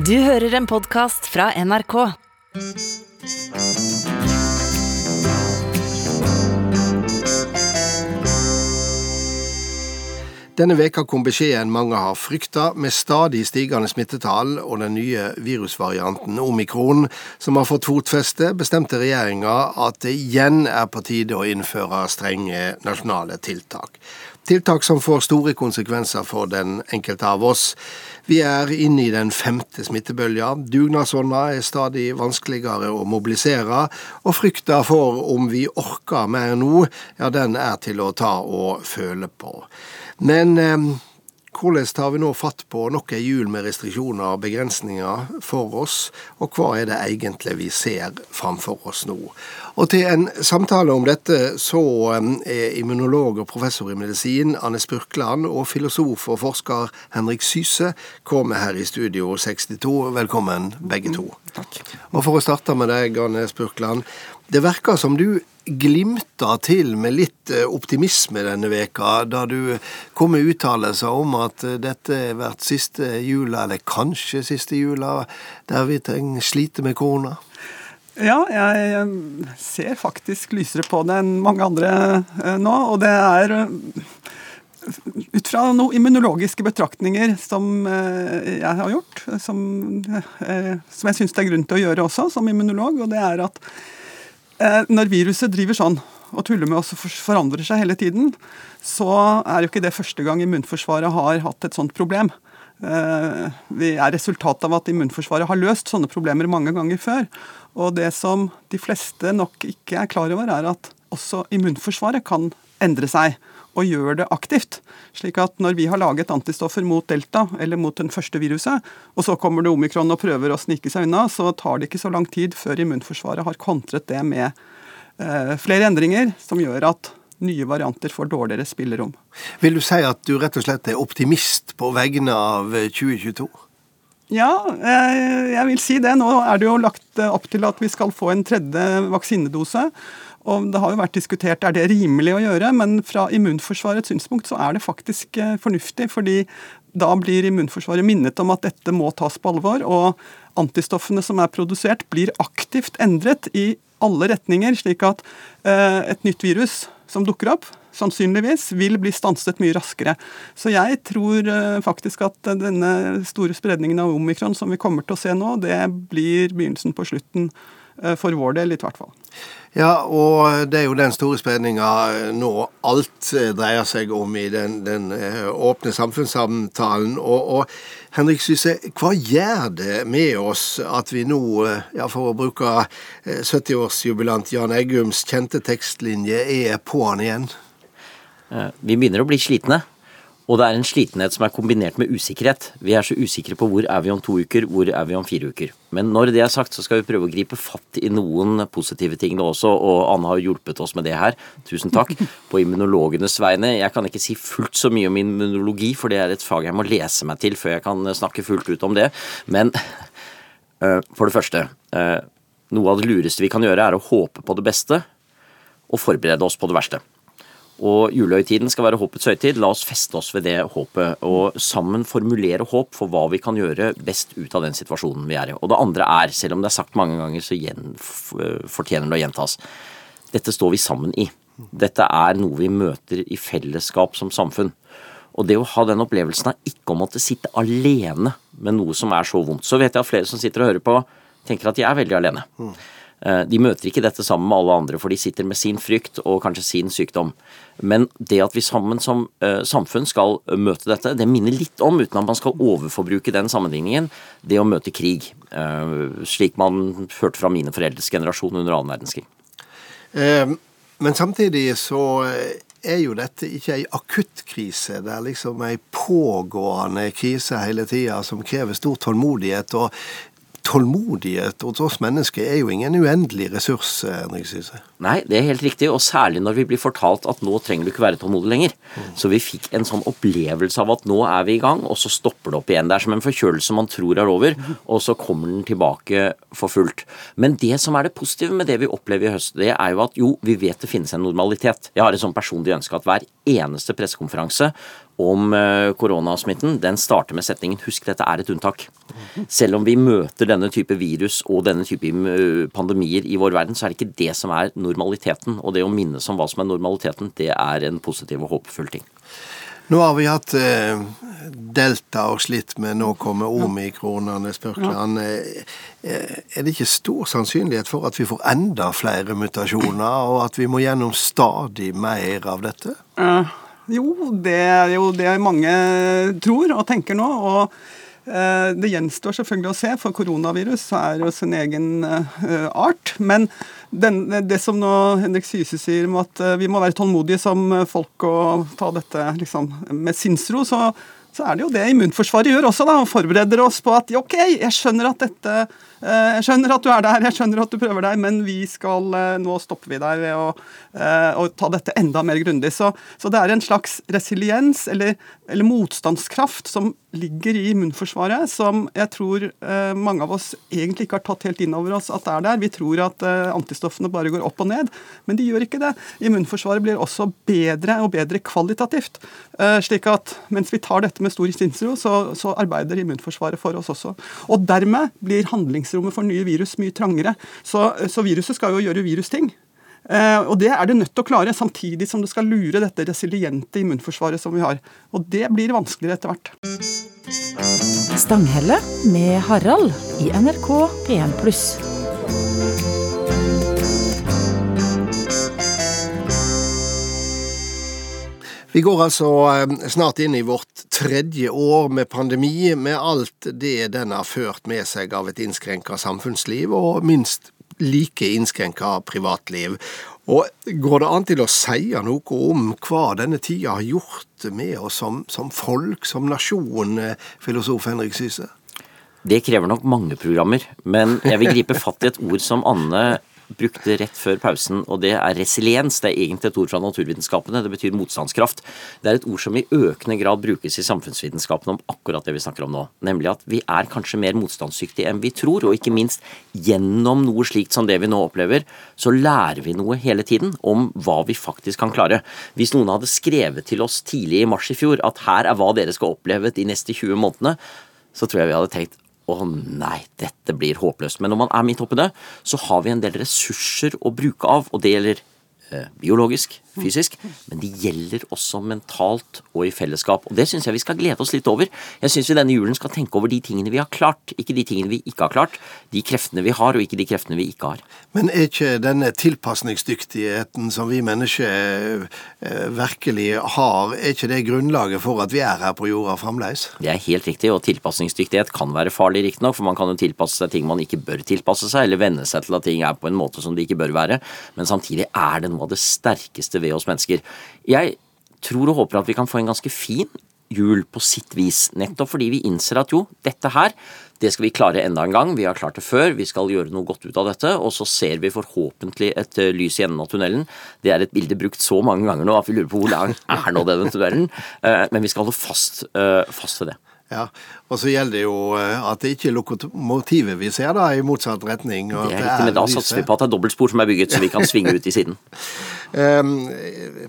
Du hører en podkast fra NRK. Denne veka kom beskjeden mange har frykta, med stadig stigende smittetall og den nye virusvarianten omikron som har fått fotfeste, bestemte regjeringa at det igjen er på tide å innføre strenge nasjonale tiltak. Tiltak som får store konsekvenser for den enkelte av oss. Vi er inne i den femte smittebølga. Dugnadsånda er stadig vanskeligere å mobilisere, og frykta for om vi orker mer nå, ja, den er til å ta og føle på. Men eh, hvordan tar vi nå fatt på nok ei jul med restriksjoner og begrensninger for oss, og hva er det egentlig vi ser framfor oss nå? Og til en samtale om dette så er immunolog og professor i medisin Anne Spurkland og filosof og forsker Henrik Syse kommet her i Studio 62. Velkommen begge to. Takk. Og for å starte med deg, Anne Spurkland. Det virker som du glimta til med litt optimisme denne veka, da du kom med uttalelser om at dette har vært siste jula, eller kanskje siste jula, der vi trenger slite med korona. Ja, jeg ser faktisk lysere på det enn mange andre nå. Og det er ut fra noen immunologiske betraktninger som jeg har gjort, som, som jeg syns det er grunn til å gjøre også som immunolog, og det er at når viruset driver sånn og tuller med oss og forandrer seg hele tiden, så er jo ikke det første gang immunforsvaret har hatt et sånt problem. Vi er resultatet av at immunforsvaret har løst sånne problemer mange ganger før. Og det som de fleste nok ikke er klar over, er at også immunforsvaret kan endre seg og gjør det aktivt. Slik at når vi har laget antistoffer mot delta, eller mot den første viruset, og så kommer det omikron og prøver å snike seg unna, så tar det ikke så lang tid før immunforsvaret har kontret det med eh, flere endringer som gjør at nye varianter får dårligere spillerom. Vil du si at du rett og slett er optimist på vegne av 2022? Ja, jeg vil si det. Nå er det jo lagt opp til at vi skal få en tredje vaksinedose. Og Det har jo vært diskutert er det rimelig å gjøre, men fra immunforsvarets synspunkt så er det faktisk fornuftig. fordi da blir immunforsvaret minnet om at dette må tas på alvor. Og antistoffene som er produsert, blir aktivt endret i alle retninger, slik at et nytt virus som dukker opp, sannsynligvis vil bli stanset mye raskere. Så jeg tror faktisk at denne store spredningen av omikron som vi kommer til å se nå, det blir begynnelsen på slutten for vår del, i hvert fall. Ja, og det er jo den store spredninga nå alt dreier seg om i den, den åpne samfunnssamtalen. Og, og Henrik Syse, hva gjør det med oss at vi nå, ja, for å bruke 70-årsjubilant Jan Eggums kjente tekstlinje, er på han igjen? Vi begynner å bli slitne. Og det er en slitenhet som er kombinert med usikkerhet. Vi er så usikre på hvor er vi om to uker, hvor er vi om fire uker. Men når det er sagt, så skal vi prøve å gripe fatt i noen positive ting nå også, og Anne har hjulpet oss med det her. Tusen takk. På immunologenes vegne. Jeg kan ikke si fullt så mye om immunologi, for det er et fag jeg må lese meg til før jeg kan snakke fullt ut om det. Men for det første, noe av det lureste vi kan gjøre, er å håpe på det beste og forberede oss på det verste. Og julehøytiden skal være håpets høytid. La oss feste oss ved det håpet, og sammen formulere håp for hva vi kan gjøre best ut av den situasjonen vi er i. Og det andre er, selv om det er sagt mange ganger, så fortjener det å gjentas. Dette står vi sammen i. Dette er noe vi møter i fellesskap som samfunn. Og det å ha den opplevelsen av ikke å måtte sitte alene med noe som er så vondt. Så vet jeg at flere som sitter og hører på, tenker at de er veldig alene. De møter ikke dette sammen med alle andre, for de sitter med sin frykt og kanskje sin sykdom. Men det at vi sammen som uh, samfunn skal møte dette, det minner litt om, uten at man skal overforbruke den sammenligningen, det å møte krig. Uh, slik man hørte fra mine foreldres generasjon under annen verdenskrig. Men samtidig så er jo dette ikke ei akutt krise. Det er liksom ei pågående krise hele tida som krever stor tålmodighet. og tålmodighet hos oss mennesker er jo ingen uendelig ressurs. Henrik Syse. Nei, det er helt riktig, og særlig når vi blir fortalt at nå trenger du ikke være tålmodig lenger. Mm. Så vi fikk en sånn opplevelse av at nå er vi i gang, og så stopper det opp igjen. Det er som en forkjølelse man tror er over, og så kommer den tilbake for fullt. Men det som er det positive med det vi opplever i høst, det er jo at jo, vi vet det finnes en normalitet. Jeg har et sånn personlig ønske at hver eneste pressekonferanse om koronasmitten, den starter med setningen 'Husk, dette er et unntak'. selv om vi møter denne type virus og denne type eh, pandemier i vår verden, så er det ikke det som er normaliteten. Og det å minnes om hva som er normaliteten, det er en positiv og håpefull ting. Nå har vi hatt eh, delta og slitt med, nå kommer omikronene, Eh, eh, er det ikke stor sannsynlighet for at vi får enda flere mutasjoner, og at vi må gjennom stadig mer av dette? Uh, jo, det er jo det mange tror og tenker nå. og uh, det gjenstår selvfølgelig å se, for koronavirus er jo sin egen uh, art. Men den, det som nå Henrik Syse sier om at eh, vi må være tålmodige som folk og ta dette liksom, med sinnsro, så, så er det jo det immunforsvaret gjør også. da, og Forbereder oss på at ok, jeg skjønner at dette Eh, jeg skjønner at du er der, jeg skjønner at du prøver deg, men vi skal, eh, nå stopper vi deg ved å, eh, å ta dette enda mer grundig. Så, så, det er en slags resiliens, eller, eller, motstandskraft, som ligger i immunforsvaret, som jeg tror mange av oss egentlig ikke har tatt helt inn over oss at det er der. Vi tror at antistoffene bare går opp og ned, men de gjør ikke det. Immunforsvaret blir også bedre og bedre kvalitativt. slik at mens vi tar dette med stor sinnsro, så, så arbeider immunforsvaret for oss også. Og dermed blir handlingsrommet for nye virus mye trangere. Så, så viruset skal jo gjøre virusting. Eh, og Det er det nødt til å klare, samtidig som det skal lure dette resiliente immunforsvaret som vi har. Og Det blir vanskeligere etter hvert. Stanghelle med Harald i NRK P1+. Vi går altså eh, snart inn i vårt tredje år med pandemi, med alt det den har ført med seg av et innskrenka samfunnsliv, og minst like innskrenka privatliv. Og Går det an til å si noe om hva denne tida har gjort med oss som, som folk, som nasjon, eh, filosof Henrik Syse? Det krever nok mange programmer, men jeg vil gripe fatt i et ord som Anne brukte rett før pausen, og det er resiliens. Det er egentlig et ord fra naturvitenskapene. Det betyr motstandskraft. Det er et ord som i økende grad brukes i samfunnsvitenskapen om akkurat det vi snakker om nå. Nemlig at vi er kanskje mer motstandsdyktige enn vi tror, og ikke minst gjennom noe slikt som det vi nå opplever, så lærer vi noe hele tiden om hva vi faktisk kan klare. Hvis noen hadde skrevet til oss tidlig i mars i fjor at her er hva dere skal oppleve de neste 20 månedene, så tror jeg vi hadde tenkt å nei, dette blir håpløst. Men når man er midt oppi det, så har vi en del ressurser å bruke av, og det gjelder eh, biologisk, fysisk, men det gjelder også mentalt og i fellesskap. Og Det syns jeg vi skal glede oss litt over. Jeg syns vi denne julen skal tenke over de tingene vi har klart, ikke de tingene vi ikke har klart. De kreftene vi har, og ikke de kreftene vi ikke har. Men er ikke denne tilpasningsdyktigheten som vi mennesker eh, virkelig har, er ikke det grunnlaget for at vi er her på jorda fremdeles? Det er helt riktig, og tilpasningsdyktighet kan være farlig, riktignok, for man kan jo tilpasse seg ting man ikke bør tilpasse seg, eller venne seg til at ting er på en måte som de ikke bør være. Men samtidig er det noe av det sterkeste ved oss mennesker. Jeg tror og håper at vi kan få en ganske fin jul på sitt vis. Nettopp fordi vi innser at jo, dette her, det skal vi klare enda en gang. Vi har klart det før. Vi skal gjøre noe godt ut av dette. Og så ser vi forhåpentlig et eh, lys i enden av tunnelen. Det er et bilde brukt så mange ganger nå at vi lurer på hvor lang er nå denne tunnelen. Eh, men vi skal holde fast, eh, fast ved det. Ja, Og så gjelder det jo at det ikke er lokomotivet vi ser, da, i motsatt retning. det er riktig, men da satser vi på at det er dobbeltspor som er bygget, så vi kan svinge ut i siden. Um,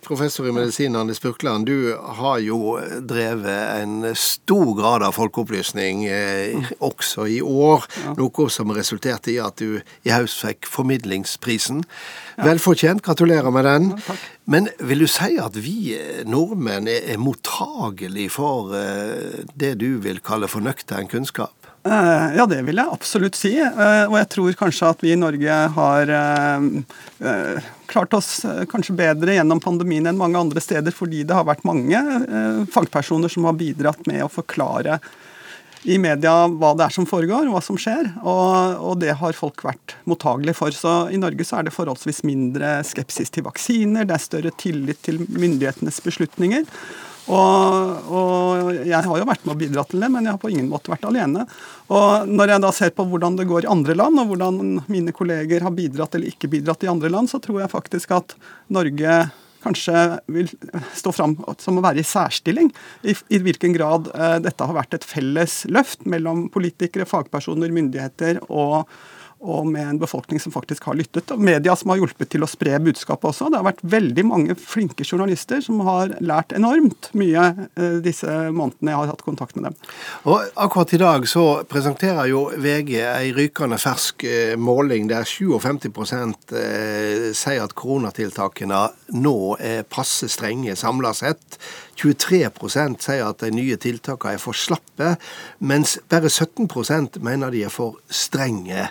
professor i medisin Anders Burkland, du har jo drevet en stor grad av folkeopplysning eh, også i år. Ja. Noe som resulterte i at du i høst fikk Formidlingsprisen. Ja. Velfortjent. Gratulerer med den. Ja, Men vil du si at vi eh, nordmenn er, er mottagelig for eh, det du vil kalle for nøktern kunnskap? Eh, ja, det vil jeg absolutt si. Eh, og jeg tror kanskje at vi i Norge har eh, klart oss kanskje bedre gjennom pandemien enn mange andre steder, fordi det har vært mange fagpersoner som har bidratt med å forklare i media hva det er som foregår, hva som skjer. Og, og det har folk vært mottagelige for. Så i Norge så er det forholdsvis mindre skepsis til vaksiner, det er større tillit til myndighetenes beslutninger. Og, og, jeg har jo vært med å bidra til det, men jeg har på ingen måte vært alene. Og når jeg da ser på hvordan det går i andre land, og hvordan mine kolleger har bidratt eller ikke bidratt i andre land, så tror jeg faktisk at Norge kanskje vil stå fram som å være i særstilling. I, i hvilken grad eh, dette har vært et felles løft mellom politikere, fagpersoner, myndigheter og og med en befolkning som faktisk har lyttet. Og media som har hjulpet til å spre budskapet også. Det har vært veldig mange flinke journalister som har lært enormt mye eh, disse månedene jeg har hatt kontakt med dem. Og akkurat i dag så presenterer jo VG ei rykende fersk eh, måling der 57 eh, sier at koronatiltakene nå er passe strenge samla sett. 23% sier at de nye tiltakene er for slappe, mens bare 17% mener de er for strenge.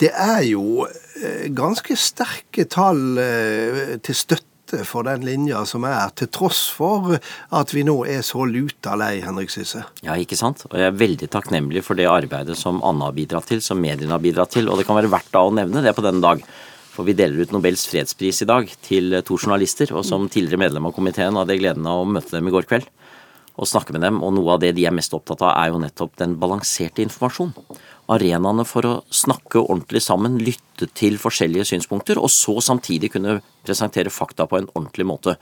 Det er jo eh, ganske sterke tall eh, til støtte for den linja som er, til tross for at vi nå er så luta lei, Henrik Sysse. Ja, ikke sant. Og jeg er veldig takknemlig for det arbeidet som Anna har bidratt til, som mediene har bidratt til. Og det kan være verdt da å nevne det på denne dag. For vi deler ut Nobels fredspris i dag til to journalister, og som tidligere medlem av komiteen hadde jeg gleden av å møte dem i går kveld og snakke med dem. Og noe av det de er mest opptatt av, er jo nettopp den balanserte informasjon arenaene for å snakke ordentlig sammen, lytte til forskjellige synspunkter, og så samtidig kunne presentere fakta på en ordentlig måte.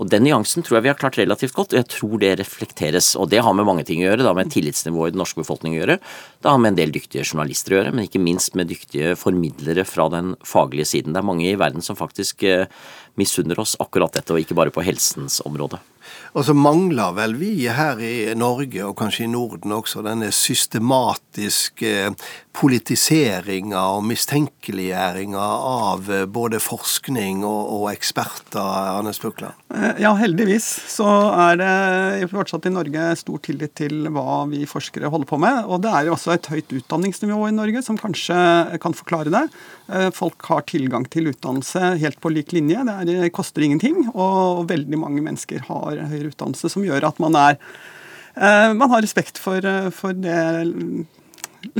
Og Den nyansen tror jeg vi har klart relativt godt, og jeg tror det reflekteres. Og det har med mange ting å gjøre. Det har med tillitsnivået i den norske befolkningen å gjøre. Det har med en del dyktige journalister å gjøre, men ikke minst med dyktige formidlere fra den faglige siden. Det er mange i verden som faktisk eh, misunner oss akkurat dette, og ikke bare på helsens område. Og så mangler vel vi her i Norge, og kanskje i Norden også, denne systematiske politiseringa og mistenkeliggjøringa av både forskning og, og eksperter, Arne Spukland? Eh, ja, heldigvis så er det fortsatt i Norge stor tillit til hva vi forskere holder på med. Og det er jo også et høyt utdanningsnivå i Norge som kanskje kan forklare det. Eh, folk har tilgang til utdannelse helt på lik linje. Det koster ingenting. Og veldig mange mennesker har høyere utdannelse som gjør at man er eh, man har respekt for, eh, for det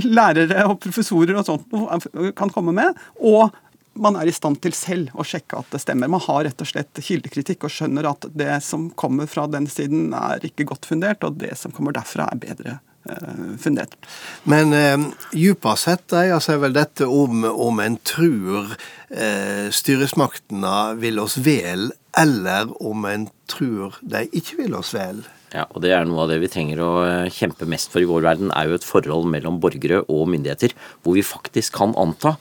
lærere og professorer og sånt kan komme med. Og man er i stand til selv å sjekke at det stemmer. Man har rett og slett kildekritikk og skjønner at det som kommer fra den siden er ikke godt fundert, og det som kommer derfra er bedre eh, fundert. Men eh, djupest sett dreier seg vel dette om om en tror eh, styresmaktene vil oss vel, eller om en tror de ikke vil oss vel? Ja, og det er noe av det vi trenger å eh, kjempe mest for i vår verden, er jo et forhold mellom borgere og myndigheter, hvor vi faktisk kan anta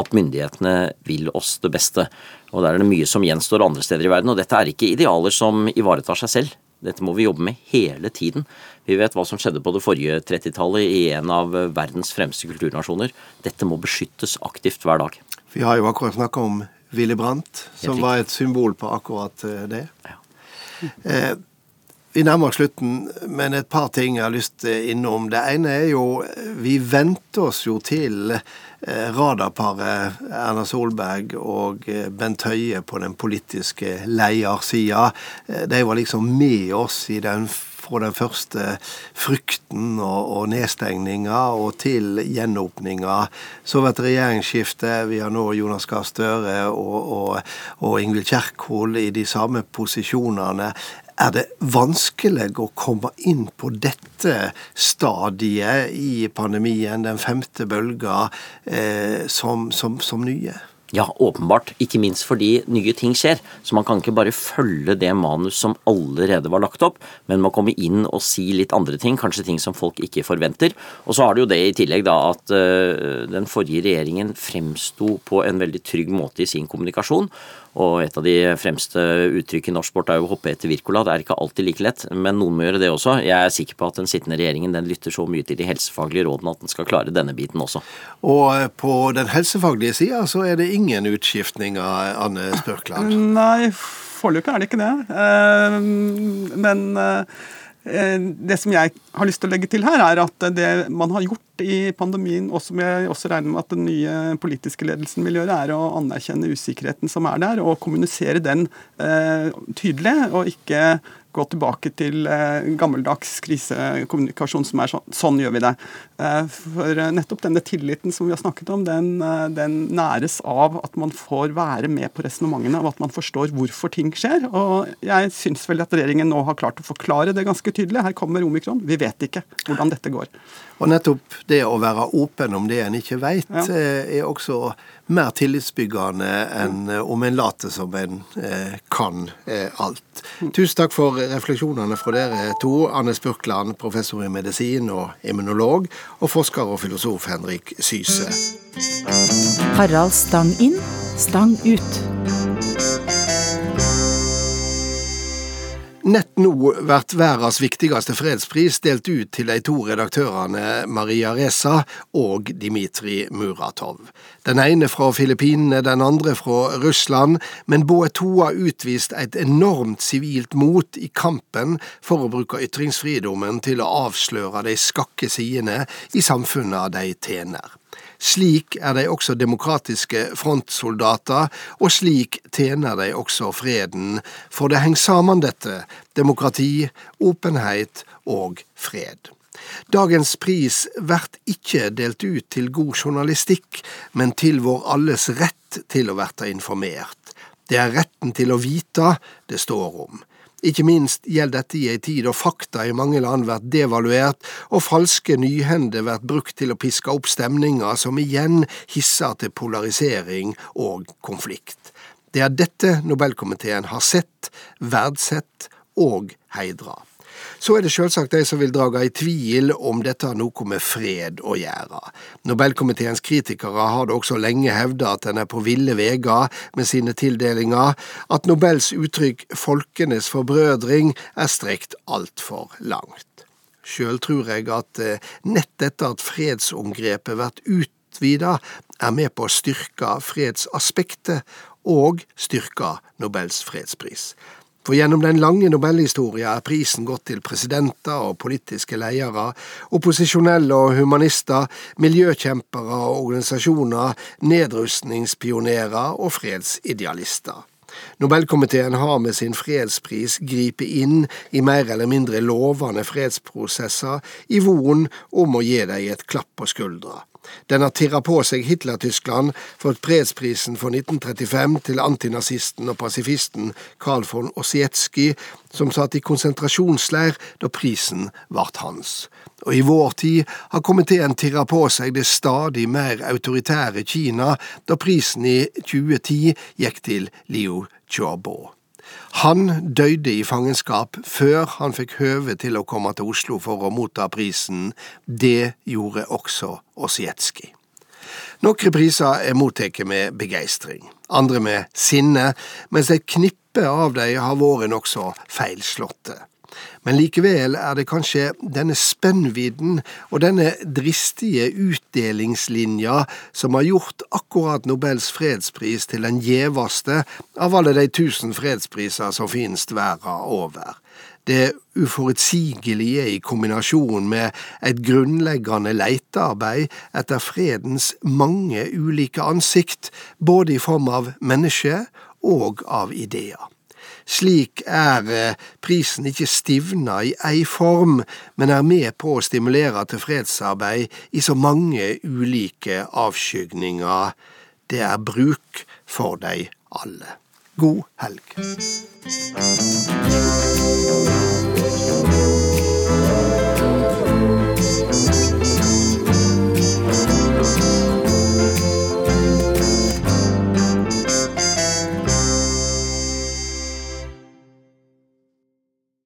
at myndighetene vil oss det beste. Og der er det mye som gjenstår andre steder i verden, og dette er ikke idealer som ivaretar seg selv. Dette må vi jobbe med hele tiden. Vi vet hva som skjedde på det forrige 30-tallet i en av verdens fremste kulturnasjoner. Dette må beskyttes aktivt hver dag. Vi har jo akkurat snakka om Willy Brandt, som var et symbol på akkurat eh, det. Ja. Eh, vi nærmer oss slutten, men et par ting jeg har lyst innom. Det ene er jo Vi venter oss jo til eh, radarparet Erna Solberg og eh, Bent Høie på den politiske leiersida. Eh, de var liksom med oss i den fra den første frykten og, og nedstengninga og til gjenåpninga. Så har det regjeringsskifte. Vi har nå Jonas Gahr Støre og, og, og Ingvild Kjerkol i de samme posisjonene er det vanskelig å komme inn på dette stadiet i pandemien, den femte bølga, eh, som, som, som nye? Ja, åpenbart. Ikke minst fordi nye ting skjer. Så man kan ikke bare følge det manus som allerede var lagt opp, men må komme inn og si litt andre ting, kanskje ting som folk ikke forventer. Og så har det jo det i tillegg da at uh, den forrige regjeringen fremsto på en veldig trygg måte i sin kommunikasjon. Og et av de fremste uttrykk i norsk sport er jo å hoppe etter Wirkola. Det er ikke alltid like lett, men noen må gjøre det også. Jeg er sikker på at den sittende regjeringen den lytter så mye til de helsefaglige rådene at den skal klare denne biten også. Og eh, på den helsefaglige sida så er det ingen utskiftning av Anne Spørkland? Nei, foreløpig er det ikke det. Eh, men eh, Eh, det som jeg har lyst til å legge til her, er at det man har gjort i pandemien, og som jeg også regner med at den nye politiske ledelsen vil gjøre, er å anerkjenne usikkerheten som er der, og kommunisere den eh, tydelig, og ikke gå tilbake til eh, gammeldags krisekommunikasjon som er sånn. Sånn gjør vi det. Eh, for eh, nettopp denne tilliten som vi har snakket om, den, den næres av at man får være med på resonnementene, og at man forstår hvorfor ting skjer. Og jeg syns vel at regjeringen nå har klart å forklare det ganske tydelig. Her kommer omikron. Vi vet ikke hvordan dette går. Og nettopp det å være åpen om det en ikke veit, ja. Er også mer tillitsbyggende enn om en later som en eh, kan alt. Mm. Tusen takk for refleksjonene fra dere to. Anne Spurkland, professor i medisin og immunolog, og forsker og filosof Henrik Syse. Harald Stang inn, stang ut. Nett nå blir verdens viktigste fredspris delt ut til de to redaktørene Maria Reza og Dmitrij Muratov. Den ene fra Filippinene, den andre fra Russland, men begge to har utvist et enormt sivilt mot i kampen for å bruke ytringsfridommen til å avsløre de skakke sidene i samfunnet de tjener. Slik er de også demokratiske frontsoldater, og slik tjener de også freden, for det henger sammen dette, demokrati, åpenhet og fred. Dagens pris blir ikke delt ut til god journalistikk, men til vår alles rett til å bli informert. Det er retten til å vite det står om. Ikke minst gjelder dette i ei tid da fakta i mange land blir devaluert, og falske nyhender blir brukt til å piske opp stemninger som igjen hisser til polarisering og konflikt. Det er dette Nobelkomiteen har sett, verdsett og heidra. Så er det selvsagt de som vil drage i tvil om dette har noe med fred å gjøre. Nobelkomiteens kritikere har det også lenge hevda at en er på ville veier med sine tildelinger, at Nobels uttrykk 'folkenes forbrødring' er strekt altfor langt. Sjøl tror jeg at eh, nett dette at fredsomgrepet blir utvida, er med på å styrke fredsaspektet og styrke Nobels fredspris. For gjennom den lange nobelhistoria er prisen gått til presidenter og politiske ledere, opposisjonelle og humanister, miljøkjempere og organisasjoner, nedrustningspionerer og fredsidealister. Nobelkomiteen har med sin fredspris gripet inn i mer eller mindre lovende fredsprosesser i von om å gi dem et klapp på skuldra. Den har tirra på seg Hitler-Tyskland, fått fredsprisen for 1935 til antinazisten og pasifisten Karl von Ossietzky, som satt i konsentrasjonsleir da prisen vart hans. Og i vår tid har komiteen tirra på seg det stadig mer autoritære Kina, da prisen i 2010 gikk til Liu Xiaobo. Han døde i fangenskap før han fikk høve til å komme til Oslo for å motta prisen. Det gjorde også Osjetskij. Noen priser er mottatt med begeistring, andre med sinne, mens et knippe av dem har vært nokså feilslåtte. Men likevel er det kanskje denne spennvidden og denne dristige utdelingslinja som har gjort akkurat Nobels fredspris til den gjeveste av alle de tusen fredspriser som finnes verden over. Det uforutsigelige i kombinasjon med et grunnleggende leitearbeid etter fredens mange ulike ansikt, både i form av menneske og av ideer. Slik er eh, prisen ikke stivna i ei form, men er med på å stimulere til fredsarbeid i så mange ulike avskygninger. Det er bruk for dei alle. God helg.